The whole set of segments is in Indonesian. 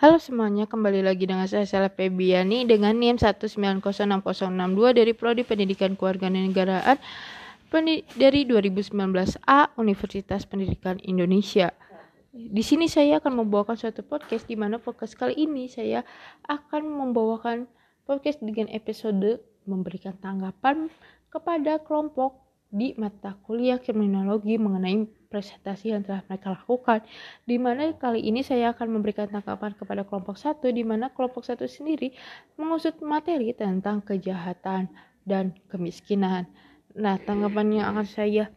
Halo semuanya, kembali lagi dengan saya Sela Febiani dengan NIM 1906062 dari Prodi Pendidikan Kewarganegaraan dari 2019A Universitas Pendidikan Indonesia. Di sini saya akan membawakan suatu podcast di mana podcast kali ini saya akan membawakan podcast dengan episode memberikan tanggapan kepada kelompok di mata kuliah kriminologi mengenai presentasi yang telah mereka lakukan di mana kali ini saya akan memberikan tanggapan kepada kelompok satu di mana kelompok satu sendiri mengusut materi tentang kejahatan dan kemiskinan. Nah tanggapan yang akan saya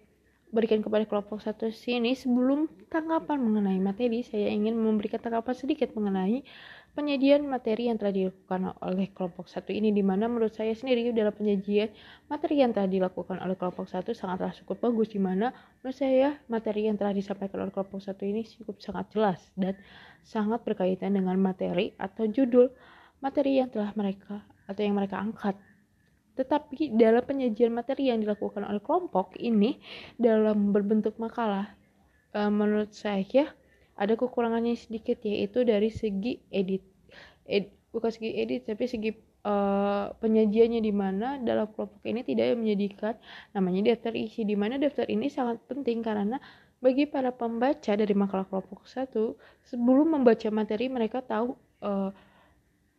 berikan kepada kelompok satu sini sebelum tanggapan mengenai materi saya ingin memberikan tanggapan sedikit mengenai penyajian materi yang telah dilakukan oleh kelompok satu ini di mana menurut saya sendiri dalam penyajian materi yang telah dilakukan oleh kelompok satu sangatlah cukup bagus di mana menurut saya materi yang telah disampaikan oleh kelompok satu ini cukup sangat jelas dan sangat berkaitan dengan materi atau judul materi yang telah mereka atau yang mereka angkat. Tetapi dalam penyajian materi yang dilakukan oleh kelompok ini dalam berbentuk makalah eh, menurut saya ada kekurangannya sedikit yaitu dari segi edit, ed, bukan segi edit tapi segi uh, penyajiannya di mana dalam kelompok ini tidak menjadikan namanya daftar isi di mana daftar ini sangat penting karena bagi para pembaca dari makalah kelompok satu sebelum membaca materi mereka tahu uh,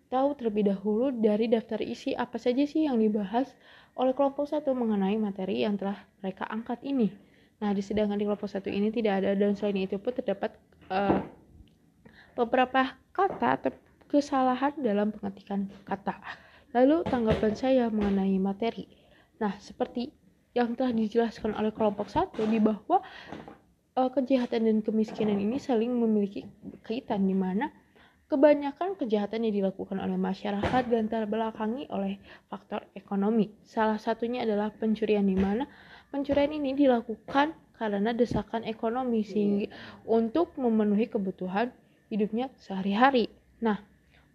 tahu terlebih dahulu dari daftar isi apa saja sih yang dibahas oleh kelompok satu mengenai materi yang telah mereka angkat ini. Nah, di sedangkan di kelompok satu ini tidak ada dan selain itu pun terdapat uh, beberapa kata atau kesalahan dalam pengetikan kata. Lalu tanggapan saya mengenai materi. Nah, seperti yang telah dijelaskan oleh kelompok satu di bahwa uh, kejahatan dan kemiskinan ini saling memiliki kaitan di mana Kebanyakan kejahatan yang dilakukan oleh masyarakat dan terbelakangi oleh faktor ekonomi. Salah satunya adalah pencurian di mana pencurian ini dilakukan karena desakan ekonomi sehingga untuk memenuhi kebutuhan hidupnya sehari-hari. Nah,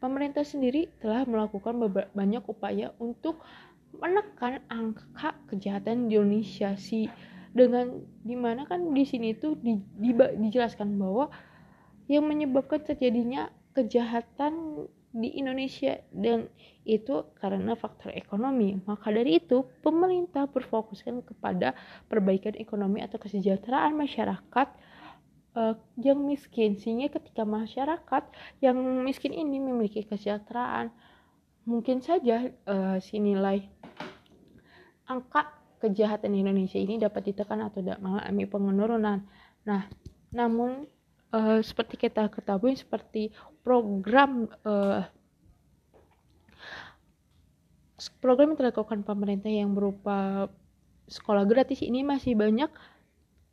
pemerintah sendiri telah melakukan banyak upaya untuk menekan angka kejahatan di Indonesia sih dengan di mana kan di sini tuh di, di, dijelaskan bahwa yang menyebabkan terjadinya kejahatan di Indonesia dan itu karena faktor ekonomi. Maka dari itu, pemerintah berfokuskan kepada perbaikan ekonomi atau kesejahteraan masyarakat uh, yang miskin. Sehingga ketika masyarakat yang miskin ini memiliki kesejahteraan, mungkin saja uh, si nilai angka kejahatan di Indonesia ini dapat ditekan atau tidak mengalami penurunan. Nah, namun uh, seperti kita ketahui seperti program uh, program yang dilakukan pemerintah yang berupa sekolah gratis ini masih banyak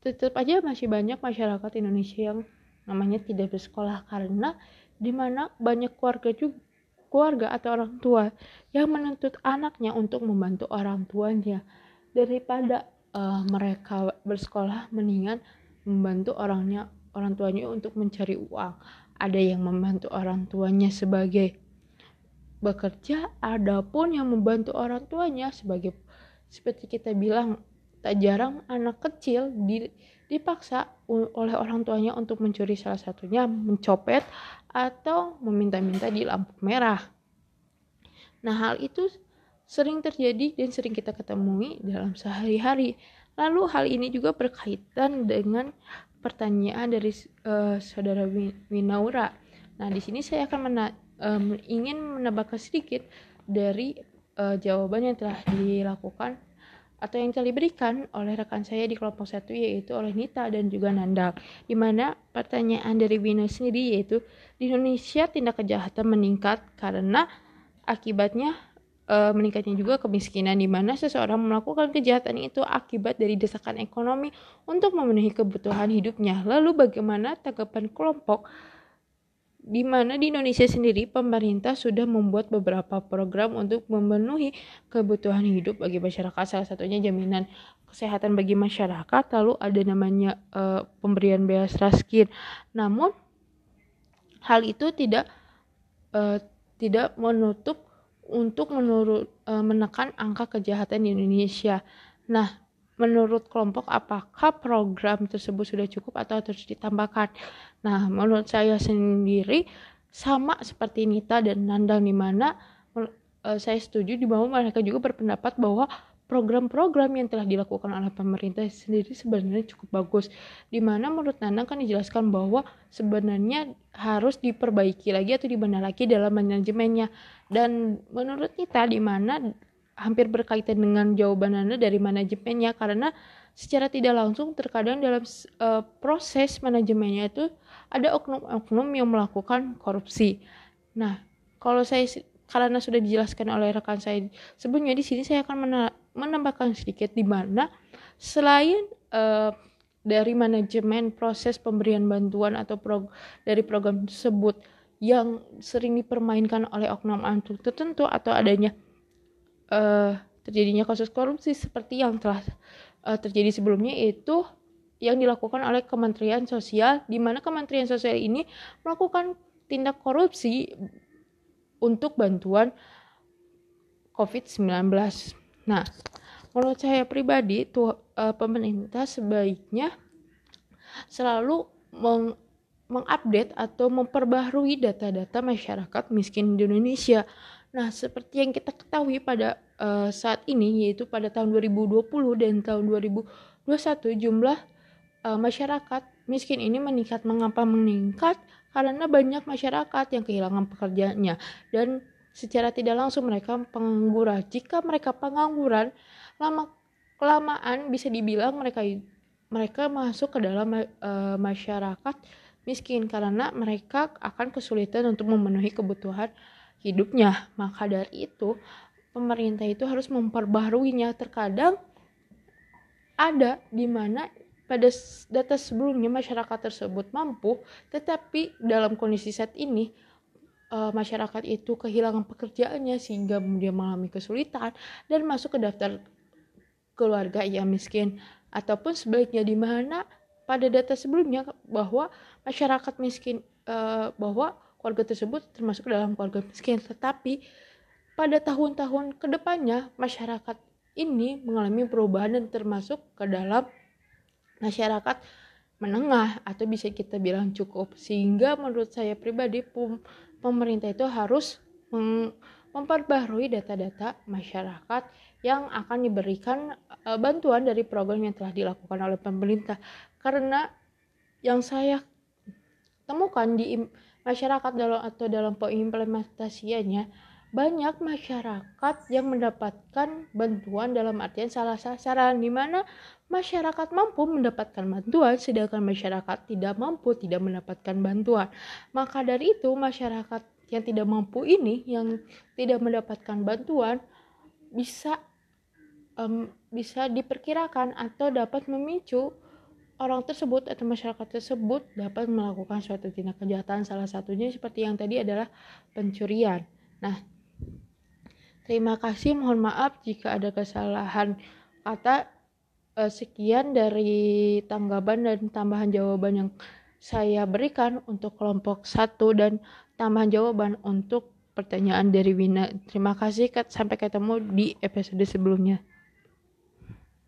tetap aja masih banyak masyarakat Indonesia yang namanya tidak bersekolah karena di mana banyak keluarga juga keluarga atau orang tua yang menuntut anaknya untuk membantu orang tuanya. Daripada uh, mereka bersekolah mendingan membantu orangnya orang tuanya untuk mencari uang. Ada yang membantu orang tuanya sebagai bekerja, ada pun yang membantu orang tuanya sebagai seperti kita bilang tak jarang anak kecil di, dipaksa oleh orang tuanya untuk mencuri salah satunya mencopet atau meminta-minta di lampu merah. Nah, hal itu sering terjadi dan sering kita ketemui dalam sehari-hari. Lalu hal ini juga berkaitan dengan pertanyaan dari uh, saudara Winaura. Nah, di sini saya akan mena um, ingin menambahkan sedikit dari uh, jawaban yang telah dilakukan atau yang telah diberikan oleh rekan saya di kelompok satu yaitu oleh Nita dan juga Nandang. Di mana pertanyaan dari Wina sendiri yaitu di Indonesia tindak kejahatan meningkat karena akibatnya uh, meningkatnya juga kemiskinan di mana seseorang melakukan kejahatan itu akibat dari desakan ekonomi untuk memenuhi kebutuhan hidupnya. Lalu bagaimana tanggapan kelompok di mana di Indonesia sendiri pemerintah sudah membuat beberapa program untuk memenuhi kebutuhan hidup bagi masyarakat salah satunya jaminan kesehatan bagi masyarakat lalu ada namanya uh, pemberian beasiswa skin namun hal itu tidak uh, tidak menutup untuk menurut e, menekan angka kejahatan di Indonesia. Nah, menurut kelompok apakah program tersebut sudah cukup atau terus ditambahkan? Nah, menurut saya sendiri sama seperti Nita dan Nandang di mana uh, saya setuju di bahwa mereka juga berpendapat bahwa program-program yang telah dilakukan oleh pemerintah sendiri sebenarnya cukup bagus. Di mana menurut Nandang kan dijelaskan bahwa sebenarnya harus diperbaiki lagi atau dibenar lagi dalam manajemennya. Dan menurut kita di mana hampir berkaitan dengan jawaban Anda dari manajemennya karena secara tidak langsung terkadang dalam uh, proses manajemennya itu ada oknum-oknum yang melakukan korupsi. Nah, kalau saya karena sudah dijelaskan oleh rekan saya sebelumnya di sini saya akan menambahkan sedikit di mana selain uh, dari manajemen proses pemberian bantuan atau prog dari program tersebut yang sering dipermainkan oleh oknum-oknum tertentu atau adanya uh, terjadinya kasus korupsi seperti yang telah uh, terjadi sebelumnya itu yang dilakukan oleh Kementerian Sosial di mana Kementerian Sosial ini melakukan tindak korupsi untuk bantuan COVID-19. Nah, menurut saya pribadi tuh uh, pemerintah sebaiknya selalu meng mengupdate atau memperbaharui data-data masyarakat miskin di Indonesia. Nah, seperti yang kita ketahui pada uh, saat ini yaitu pada tahun 2020 dan tahun 2021 jumlah uh, masyarakat miskin ini meningkat. Mengapa meningkat? Karena banyak masyarakat yang kehilangan pekerjaannya dan secara tidak langsung mereka pengangguran. Jika mereka pengangguran, lama kelamaan bisa dibilang mereka mereka masuk ke dalam uh, masyarakat miskin karena mereka akan kesulitan untuk memenuhi kebutuhan hidupnya. Maka dari itu, pemerintah itu harus memperbaharuinya. Terkadang ada di mana pada data sebelumnya masyarakat tersebut mampu, tetapi dalam kondisi saat ini uh, masyarakat itu kehilangan pekerjaannya sehingga dia mengalami kesulitan dan masuk ke daftar keluarga yang miskin ataupun sebaliknya di mana pada data sebelumnya bahwa masyarakat miskin uh, bahwa keluarga tersebut termasuk dalam keluarga miskin. Tetapi pada tahun-tahun ke depannya masyarakat ini mengalami perubahan dan termasuk ke dalam masyarakat menengah atau bisa kita bilang cukup. Sehingga menurut saya pribadi pemerintah itu harus memperbarui data-data masyarakat yang akan diberikan uh, bantuan dari program yang telah dilakukan oleh pemerintah. Karena yang saya temukan di masyarakat dalam atau dalam pengimplementasiannya banyak masyarakat yang mendapatkan bantuan dalam artian salah sasaran di mana masyarakat mampu mendapatkan bantuan sedangkan masyarakat tidak mampu tidak mendapatkan bantuan. Maka dari itu masyarakat yang tidak mampu ini yang tidak mendapatkan bantuan bisa um, bisa diperkirakan atau dapat memicu orang tersebut atau masyarakat tersebut dapat melakukan suatu tindak kejahatan. Salah satunya seperti yang tadi adalah pencurian. Nah, terima kasih. Mohon maaf jika ada kesalahan kata. Uh, sekian dari tanggapan dan tambahan jawaban yang saya berikan untuk kelompok satu dan tambahan jawaban untuk pertanyaan dari Wina. Terima kasih, sampai ketemu di episode sebelumnya.